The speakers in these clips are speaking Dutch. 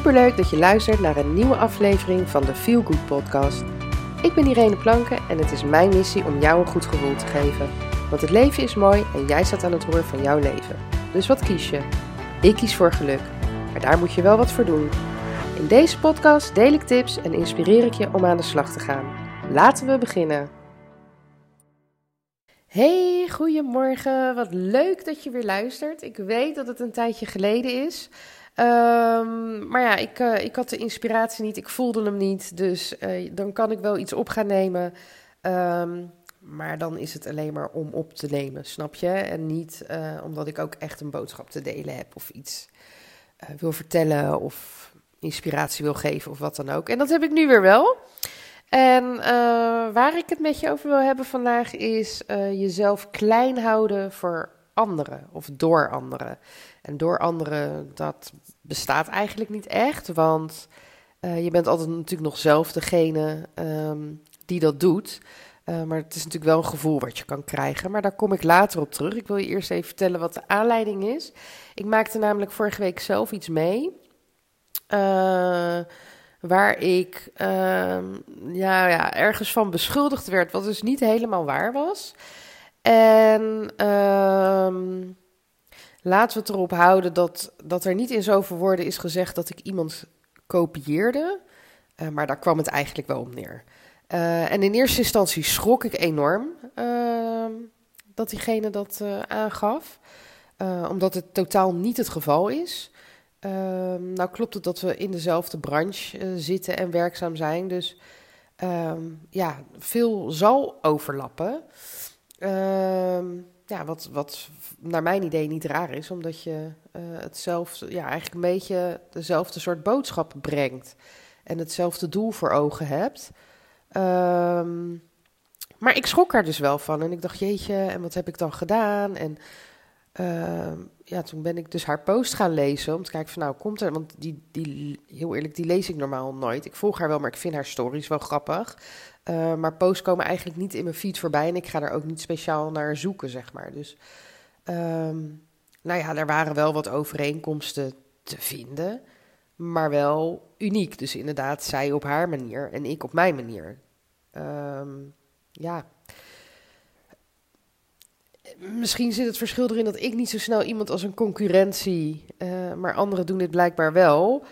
Superleuk dat je luistert naar een nieuwe aflevering van de Feel Good podcast. Ik ben Irene Planken en het is mijn missie om jou een goed gevoel te geven. Want het leven is mooi en jij staat aan het roer van jouw leven. Dus wat kies je? Ik kies voor geluk, maar daar moet je wel wat voor doen. In deze podcast deel ik tips en inspireer ik je om aan de slag te gaan. Laten we beginnen. Hey, goedemorgen. Wat leuk dat je weer luistert. Ik weet dat het een tijdje geleden is. Um, maar ja, ik, uh, ik had de inspiratie niet, ik voelde hem niet. Dus uh, dan kan ik wel iets op gaan nemen. Um, maar dan is het alleen maar om op te nemen, snap je? En niet uh, omdat ik ook echt een boodschap te delen heb of iets wil vertellen of inspiratie wil geven of wat dan ook. En dat heb ik nu weer wel. En waar ik het met je over wil hebben vandaag is jezelf klein houden voor anderen of door anderen. En door anderen, dat bestaat eigenlijk niet echt, want uh, je bent altijd natuurlijk nog zelf degene um, die dat doet. Uh, maar het is natuurlijk wel een gevoel wat je kan krijgen. Maar daar kom ik later op terug. Ik wil je eerst even vertellen wat de aanleiding is. Ik maakte namelijk vorige week zelf iets mee. Uh, waar ik uh, ja, ja, ergens van beschuldigd werd, wat dus niet helemaal waar was. En ehm, laten we het erop houden dat, dat er niet in zoveel woorden is gezegd dat ik iemand kopieerde. Uh, maar daar kwam het eigenlijk wel om neer. Uh, en in eerste instantie schrok ik enorm uh, dat diegene dat eh, aangaf. omdat het totaal niet het geval is. Ehm, nou klopt het dat we in dezelfde branche zitten en werkzaam zijn. Dus ehm, ja, veel zal overlappen. Ehm, ja, wat, wat naar mijn idee niet raar is, omdat je uh, hetzelfde, ja, eigenlijk een beetje dezelfde soort boodschap brengt en hetzelfde doel voor ogen hebt. Um, maar ik schrok er dus wel van en ik dacht, jeetje, en wat heb ik dan gedaan? En uh, ja, toen ben ik dus haar post gaan lezen om te kijken van nou, komt er, want die, die, heel eerlijk, die lees ik normaal nooit. Ik volg haar wel, maar ik vind haar stories wel grappig. Uh, maar posts komen eigenlijk niet in mijn feed voorbij en ik ga er ook niet speciaal naar zoeken, zeg maar. Dus, um, nou ja, er waren wel wat overeenkomsten te vinden, maar wel uniek. Dus inderdaad, zij op haar manier en ik op mijn manier. Um, ja. Misschien zit het verschil erin dat ik niet zo snel iemand als een concurrentie, uh, maar anderen doen dit blijkbaar wel.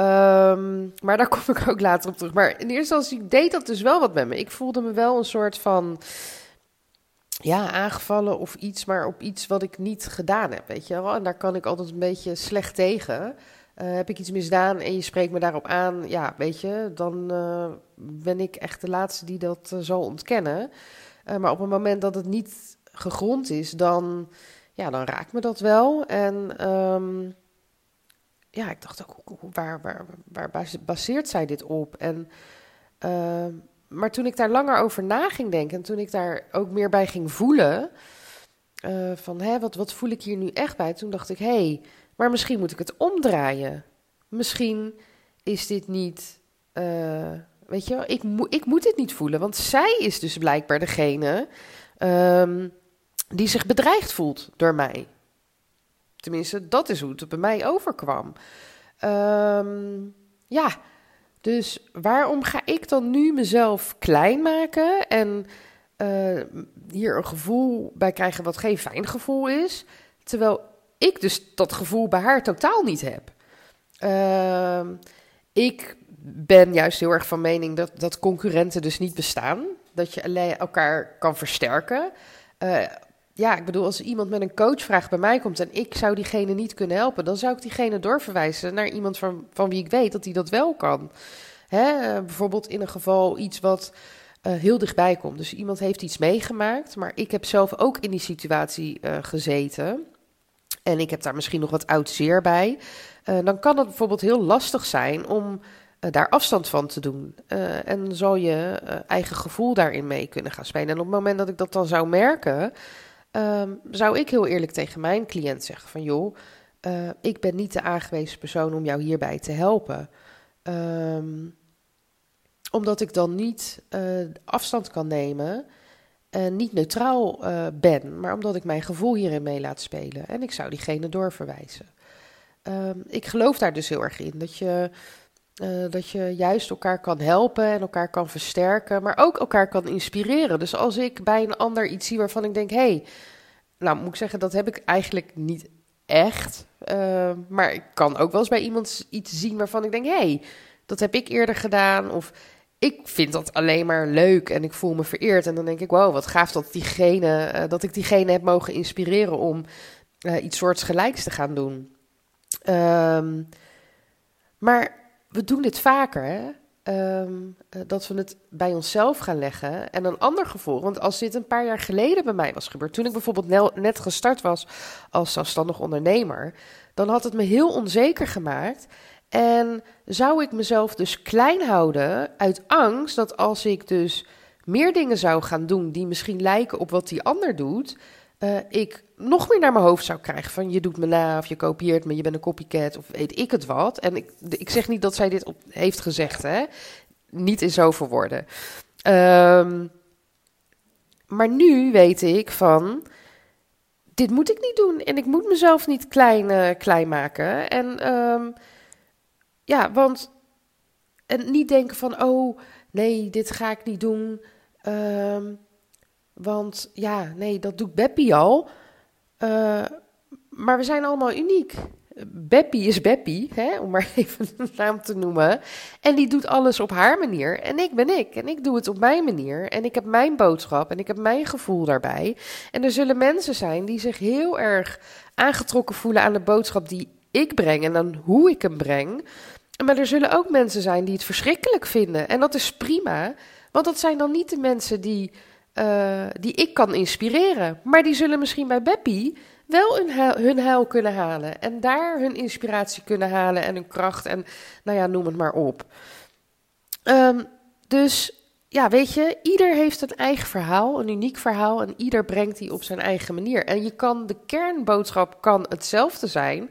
Um, maar daar kom ik ook later op terug. Maar in eerste instantie deed dat dus wel wat met me. Ik voelde me wel een soort van. Ja, aangevallen of iets, maar op iets wat ik niet gedaan heb, weet je wel. En daar kan ik altijd een beetje slecht tegen. Uh, heb ik iets misdaan en je spreekt me daarop aan, ja, weet je, dan uh, ben ik echt de laatste die dat uh, zal ontkennen. maar op het moment dat het niet gegrond is, dan, ja, dan raakt me dat wel. En um, ja, ik dacht ook, waar, waar, waar baseert zij dit op? En, uh, maar toen ik daar langer over na ging denken en toen ik daar ook meer bij ging voelen, uh, van hè, wat, wat voel ik hier nu echt bij? Toen dacht ik, hé, hey, maar misschien moet ik het omdraaien. Misschien is dit niet, uh, weet je wel, ik, ik moet dit niet voelen, want zij is dus blijkbaar degene um, die zich bedreigd voelt door mij. Tenminste, dat is hoe het bij mij overkwam. Um, ja, dus waarom ga ik dan nu mezelf klein maken en uh, hier een gevoel bij krijgen wat geen fijn gevoel is, terwijl ik dus dat gevoel bij haar totaal niet heb? Uh, ik ben juist heel erg van mening dat, dat concurrenten dus niet bestaan. Dat je alleen elkaar kan versterken. Uh, ja, ik bedoel, als iemand met een coachvraag bij mij komt en ik zou diegene niet kunnen helpen, dan zou ik diegene doorverwijzen naar iemand van, van wie ik weet dat hij dat wel kan. Hè? Uh, bijvoorbeeld in een geval iets wat uh, heel dichtbij komt. Dus iemand heeft iets meegemaakt, maar ik heb zelf ook in die situatie uh, gezeten. En ik heb daar misschien nog wat oud zeer bij. dan kan het bijvoorbeeld heel lastig zijn om daar afstand van te doen. en zal je eigen gevoel daarin mee kunnen gaan spelen. En op het moment dat ik dat dan zou merken um, zou ik heel eerlijk tegen mijn cliënt zeggen van joh, uh, ik ben niet de aangewezen persoon om jou hierbij te helpen. Um, omdat ik dan niet uh, afstand kan nemen en niet neutraal uh, ben, maar omdat ik mijn gevoel hierin mee laat spelen. En ik zou diegene doorverwijzen. ehm, ik geloof daar dus heel erg in. Dat je, eh, dat je juist elkaar kan helpen en elkaar kan versterken, maar ook elkaar kan inspireren. Dus als ik bij een ander iets zie waarvan ik denk, hé, hey, nou moet ik zeggen, dat heb ik eigenlijk niet echt. Uh, maar ik kan ook wel eens bij iemand iets zien waarvan ik denk: hé, hey, dat heb ik eerder gedaan. Of ik vind dat alleen maar leuk en ik voel me vereerd. En dan denk ik: wow, wat gaaf dat, diegene, uh, dat ik diegene heb mogen inspireren om iets soortgelijks te gaan doen. Um, maar we doen dit vaker, hè? Um, dat we het bij onszelf gaan leggen. En een ander gevoel, want als dit een paar jaar geleden bij mij was gebeurd, toen ik bijvoorbeeld net gestart was als zelfstandig ondernemer, dan had het me heel onzeker gemaakt. En zou ik mezelf dus klein houden uit angst dat als ik dus meer dingen zou gaan doen die misschien lijken op wat die ander doet, uh, ik nog meer naar mijn hoofd zou krijgen van je doet me na of je kopieert me, je bent een copycat of weet ik het wat. En ik, ik zeg niet dat zij dit op, heeft gezegd, hè. Niet in zoveel woorden. Um, maar nu weet ik van, dit moet ik niet doen en ik moet mezelf niet klein, uh, klein maken. En um, ja, want en niet denken van, oh nee, dit ga ik niet doen. Um, want ja, nee, dat doet Beppie al. Uh, maar we zijn allemaal uniek. Beppie is Beppie, hè, om maar even een naam te noemen. En die doet alles op haar manier. En ik ben ik. En ik doe het op mijn manier. En ik heb mijn boodschap en ik heb mijn gevoel daarbij. En er zullen mensen zijn die zich heel erg aangetrokken voelen aan de boodschap die ik breng en dan hoe ik hem breng. Maar er zullen ook mensen zijn die het verschrikkelijk vinden. En dat is prima. Want dat zijn dan niet de mensen die uh, die ik kan inspireren. Maar die zullen misschien bij Beppie wel hun huil, hun kunnen halen. En daar hun inspiratie kunnen halen en hun kracht. En nou ja, noem het maar op. Um, dus ja, weet je, ieder heeft een eigen verhaal, een uniek verhaal. En ieder brengt die op zijn eigen manier. En je kan, de kernboodschap kan hetzelfde zijn.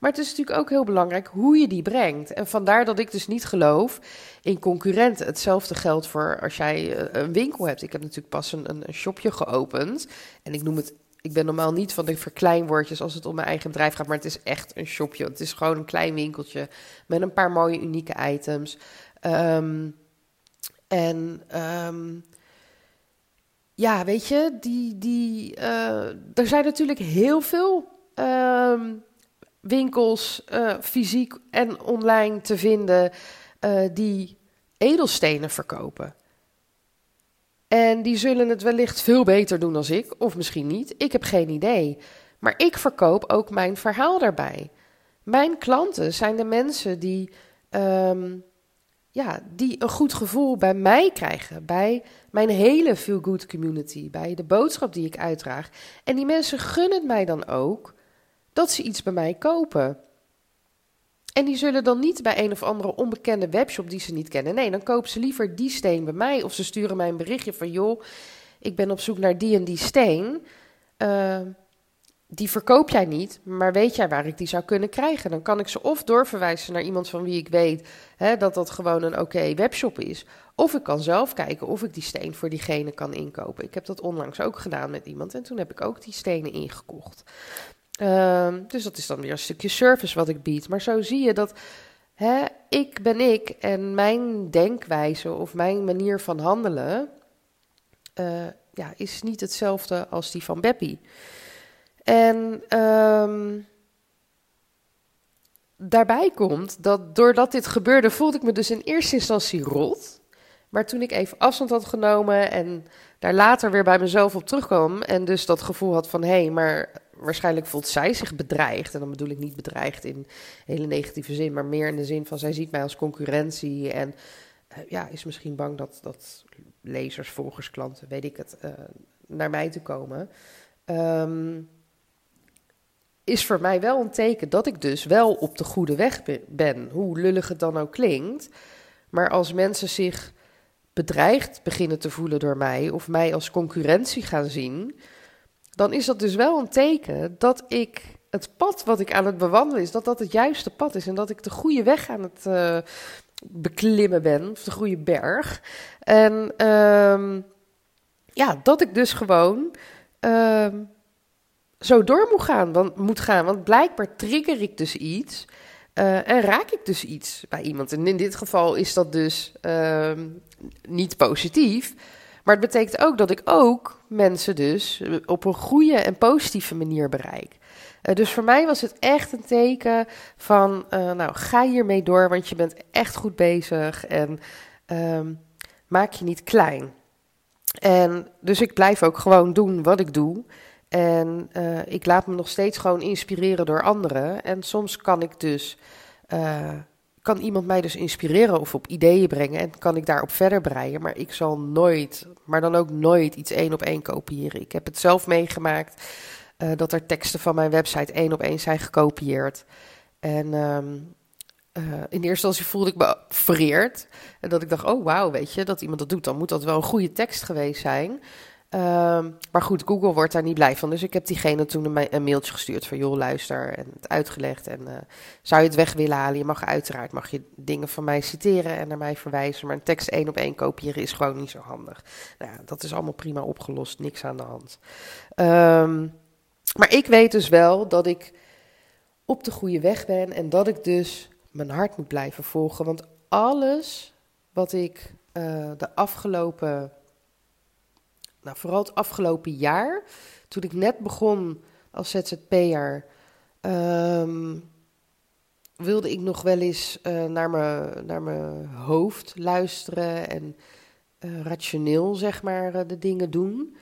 Maar het is natuurlijk ook heel belangrijk hoe je die brengt. En vandaar dat ik dus niet geloof in concurrenten. Hetzelfde geldt voor als jij eh, een winkel hebt. Ik heb natuurlijk pas een, een shopje geopend. En ik noem het ik ben normaal niet van de verkleinwoordjes als het om mijn eigen bedrijf gaat, maar het is echt een shopje. Het is gewoon een klein winkeltje met een paar mooie unieke items. Um, en um, ja, weet je, die, die, uh, er zijn natuurlijk heel veel um, winkels, uh, fysiek en online te vinden, uh, die edelstenen verkopen. En die zullen het wellicht veel beter doen dan ik, of misschien niet. Ik heb geen idee. Maar ik verkoop ook mijn verhaal daarbij. Mijn klanten zijn de mensen die, um, ja, die een goed gevoel bij mij krijgen. Bij mijn hele Feel Good community. Bij de boodschap die ik uitdraag. En die mensen gunnen het mij dan ook dat ze iets bij mij kopen. En die zullen dan niet bij een of andere onbekende webshop die ze niet kennen. Nee, dan kopen ze liever die steen bij mij. Of ze sturen mij een berichtje van: joh, ik ben op zoek naar die en die steen. Uh, die verkoop jij niet, maar weet jij waar ik die zou kunnen krijgen? Dan kan ik ze of doorverwijzen naar iemand van wie ik weet hè, dat dat gewoon een oké webshop is. Of ik kan zelf kijken of ik die steen voor diegene kan inkopen. Ik heb dat onlangs ook gedaan met iemand en toen heb ik ook die stenen ingekocht. Um, dus dat is dan weer een stukje service wat ik bied. Maar zo zie je dat hè, ik ben ik en mijn denkwijze of mijn manier van handelen uh, ja, is niet hetzelfde als die van Beppie. En um, daarbij komt dat doordat dit gebeurde, voelde ik me dus in eerste instantie rot. Maar toen ik even afstand had genomen en daar later weer bij mezelf op terugkwam en dus dat gevoel had van hé, hey, maar waarschijnlijk voelt zij zich bedreigd. En dan bedoel ik niet bedreigd in hele negatieve zin, maar meer in de zin van zij ziet mij als concurrentie. En uh, ja, is misschien bang dat, dat lezers, volgers, klanten, weet ik het, uh, naar mij te komen. Um, is voor mij wel een teken dat ik dus wel op de goede weg ben. Hoe lullig het dan ook klinkt. Maar als mensen zich bedreigd beginnen te voelen door mij of mij als concurrentie gaan zien, dan is dat dus wel een teken dat ik het pad wat ik aan het bewandelen is, dat dat het juiste pad is en dat ik de goede weg aan het uh, beklimmen ben, of de goede berg. En um, ja, dat ik dus gewoon um, zo door moet gaan, want, moet gaan. Want blijkbaar trigger ik dus iets uh, en raak ik dus iets bij iemand. En in dit geval is dat dus uh, niet positief. Maar het betekent ook dat ik ook mensen dus op een goede en positieve manier bereik. Uh, dus voor mij was het echt een teken van, uh, nou, ga hiermee door, want je bent echt goed bezig en um, maak je niet klein. En dus ik blijf ook gewoon doen wat ik doe. En ik laat me nog steeds gewoon inspireren door anderen. En soms kan ik dus, kan iemand mij dus inspireren of op ideeën brengen. En kan ik daarop verder breien. Maar ik zal nooit, maar dan ook nooit iets één op één kopiëren. Ik heb het zelf meegemaakt uh, dat er teksten van mijn website één op één zijn gekopieerd. En um, uh, in eerste instantie voelde ik me vereerd. En dat ik dacht, oh wauw, weet je, dat iemand dat doet, dan moet dat wel een goede tekst geweest zijn. Um, maar goed, Google wordt daar niet blij van. Dus ik heb diegene toen een, mailtje gestuurd van... joh, luister, en het uitgelegd. En uh, zou je het weg willen halen? Je mag uiteraard mag je dingen van mij citeren en naar mij verwijzen... maar een tekst één op één kopiëren is gewoon niet zo handig. Nou dat is allemaal prima opgelost, niks aan de hand. Um, maar ik weet dus wel dat ik op de goede weg ben... en dat ik dus mijn hart moet blijven volgen. Want alles wat ik uh, de afgelopen nou, vooral het afgelopen jaar, toen ik net begon als ZZP'er, um, wilde ik nog wel eens uh, naar, mijn, naar hoofd luisteren en uh, rationeel, zeg maar, uh, de dingen doen.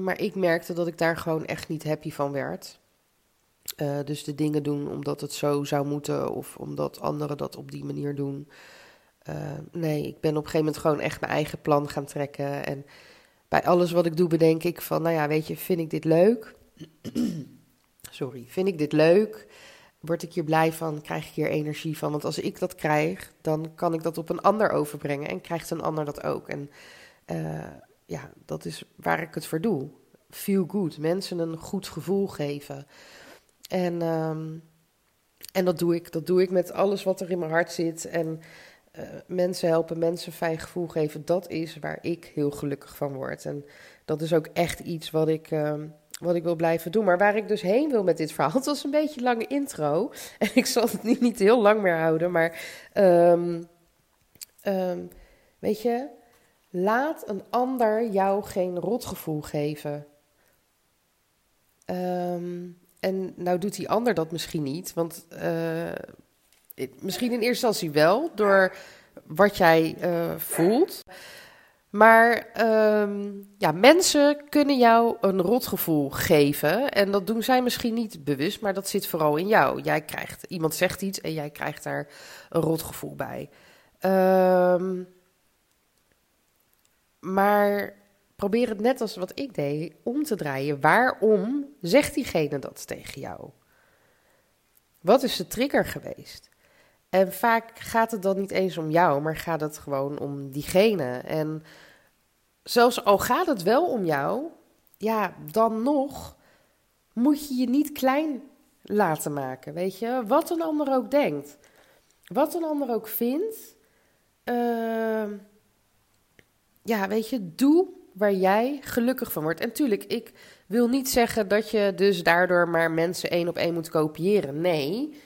maar ik merkte dat ik daar gewoon echt niet happy van werd. dus de dingen doen omdat het zo zou moeten of omdat anderen dat op die manier doen. nee, ik ben op een gegeven moment gewoon echt mijn eigen plan gaan trekken. En bij alles wat ik doe bedenk ik van, nou ja, weet je, vind ik dit leuk? Sorry, vind ik dit leuk? Word ik hier blij van? Krijg ik hier energie van? Want als ik dat krijg, dan kan ik dat op een ander overbrengen en krijgt een ander dat ook. En uh, ja, dat is waar ik het voor doe. Feel good, mensen een goed gevoel geven. En, um, en dat doe ik. Dat doe ik met alles wat er in mijn hart zit. En uh, mensen helpen, mensen fijn gevoel geven, dat is waar ik heel gelukkig van word. En dat is ook echt iets wat ik, uh, wat ik wil blijven doen. Maar waar ik dus heen wil met dit verhaal, het was een beetje een lange intro. En ik zal het niet, niet heel lang meer houden, maar um, um, weet je, laat een ander jou geen rotgevoel geven. En nou doet die ander dat misschien niet, want uh, Misschien in eerste instantie wel, door wat jij uh, voelt. Maar um, ja, mensen kunnen jou een rotgevoel geven. En dat doen zij misschien niet bewust, maar dat zit vooral in jou. Jij krijgt, iemand zegt iets en jij krijgt daar een rotgevoel bij. Um, maar probeer het net als wat ik deed om te draaien. Waarom zegt diegene dat tegen jou? Wat is de trigger geweest? En vaak gaat het dan niet eens om jou, maar gaat het gewoon om diegene. En zelfs al gaat het wel om jou, ja, dan nog moet je je niet klein laten maken. Weet je, wat een ander ook denkt, wat een ander ook vindt. Uh, ja, weet je, doe waar jij gelukkig van wordt. En tuurlijk, ik wil niet zeggen dat je dus daardoor maar mensen één op één moet kopiëren. Nee,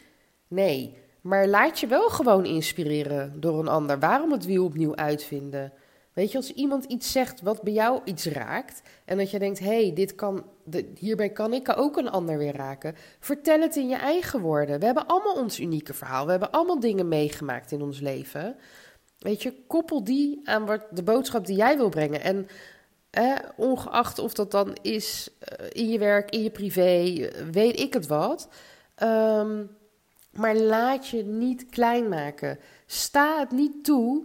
nee. Maar laat je wel gewoon inspireren door een ander. Waarom het wiel opnieuw uitvinden? Weet je, als iemand iets zegt wat bij jou iets raakt. en dat je denkt: hé, hey, dit kan, hierbij kan ik ook een ander weer raken. Vertel het in je eigen woorden. We hebben allemaal ons unieke verhaal. We hebben allemaal dingen meegemaakt in ons leven. Weet je, koppel die aan wat, de boodschap die jij wil brengen. En eh, ongeacht of dat dan is uh, in je werk, in je privé, weet ik het wat. Um, maar laat je niet klein maken. Sta het niet toe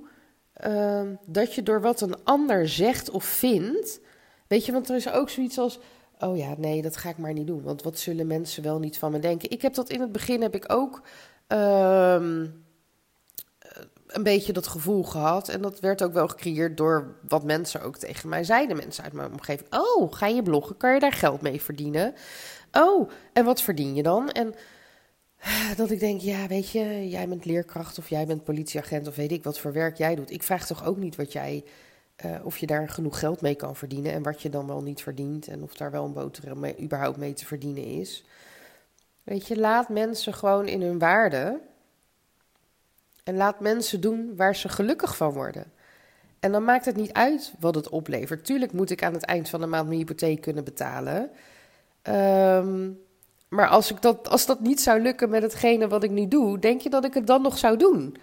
uh, dat je door wat een ander zegt of vindt. Weet je, want er is ook zoiets als. Oh ja, nee, dat ga ik maar niet doen. Want wat zullen mensen wel niet van me denken? Ik heb dat in het begin heb ik ook. Uh, een beetje dat gevoel gehad. En dat werd ook wel gecreëerd door wat mensen ook tegen mij zeiden. Mensen uit mijn omgeving. Oh, ga je bloggen? Kan je daar geld mee verdienen? Oh, en wat verdien je dan? En dat ik denk, ja, weet je, jij bent leerkracht of jij bent politieagent of weet ik wat voor werk jij doet. Ik vraag toch ook niet wat jij eh, of je daar genoeg geld mee kan verdienen en wat je dan wel niet verdient en of daar wel een boterham mee, überhaupt mee te verdienen is. Weet je, laat mensen gewoon in hun waarde en laat mensen doen waar ze gelukkig van worden. En dan maakt het niet uit wat het oplevert. Tuurlijk moet ik aan het eind van de maand mijn hypotheek kunnen betalen. Ehm, maar als, ik dat, als dat niet zou lukken met hetgene wat ik nu doe, denk je dat ik het dan nog zou doen?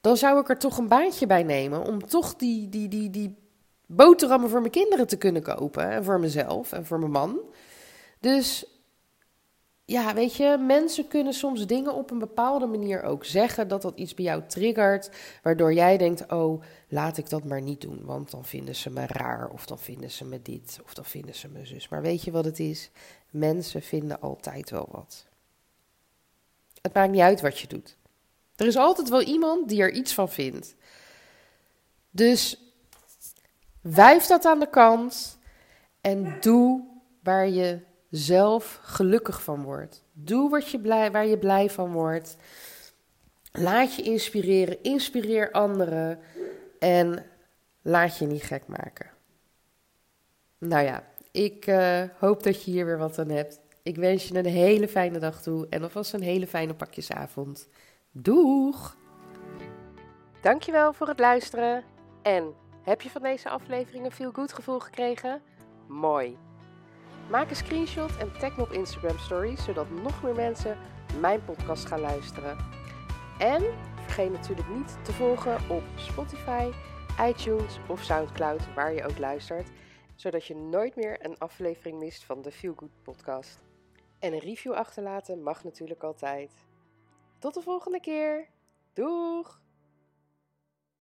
Dan zou ik er toch een baantje bij nemen om toch die, die, die, die boterhammen voor mijn kinderen te kunnen kopen. En voor mezelf en voor mijn man. Dus ja, weet je, mensen kunnen soms dingen op een bepaalde manier ook zeggen dat dat iets bij jou triggert, waardoor jij denkt: oh, laat ik dat maar niet doen, want dan vinden ze me raar, of dan vinden ze me dit, of dan vinden ze me zus. Maar weet je wat het is? Mensen vinden altijd wel wat. Het maakt niet uit wat je doet. Er is altijd wel iemand die er iets van vindt. Dus wuif dat aan de kant en doe waar je zelf gelukkig van wordt. Doe wat je blij, waar je blij van wordt. Laat je inspireren, inspireer anderen en laat je niet gek maken. Nou ja, ik uh, hoop dat je hier weer wat aan hebt. Ik wens je een hele fijne dag toe en alvast een hele fijne pakjesavond. Doeg! Dankjewel voor het luisteren. En heb je van deze aflevering een feel good gevoel gekregen? Mooi. Maak een screenshot en tag me op Instagram Stories, zodat nog meer mensen mijn podcast gaan luisteren. En vergeet natuurlijk niet te volgen op Spotify, iTunes of Soundcloud, waar je ook luistert, zodat je nooit meer een aflevering mist van de Feel Good podcast. En een review achterlaten mag natuurlijk altijd. Tot de volgende keer. Doeg!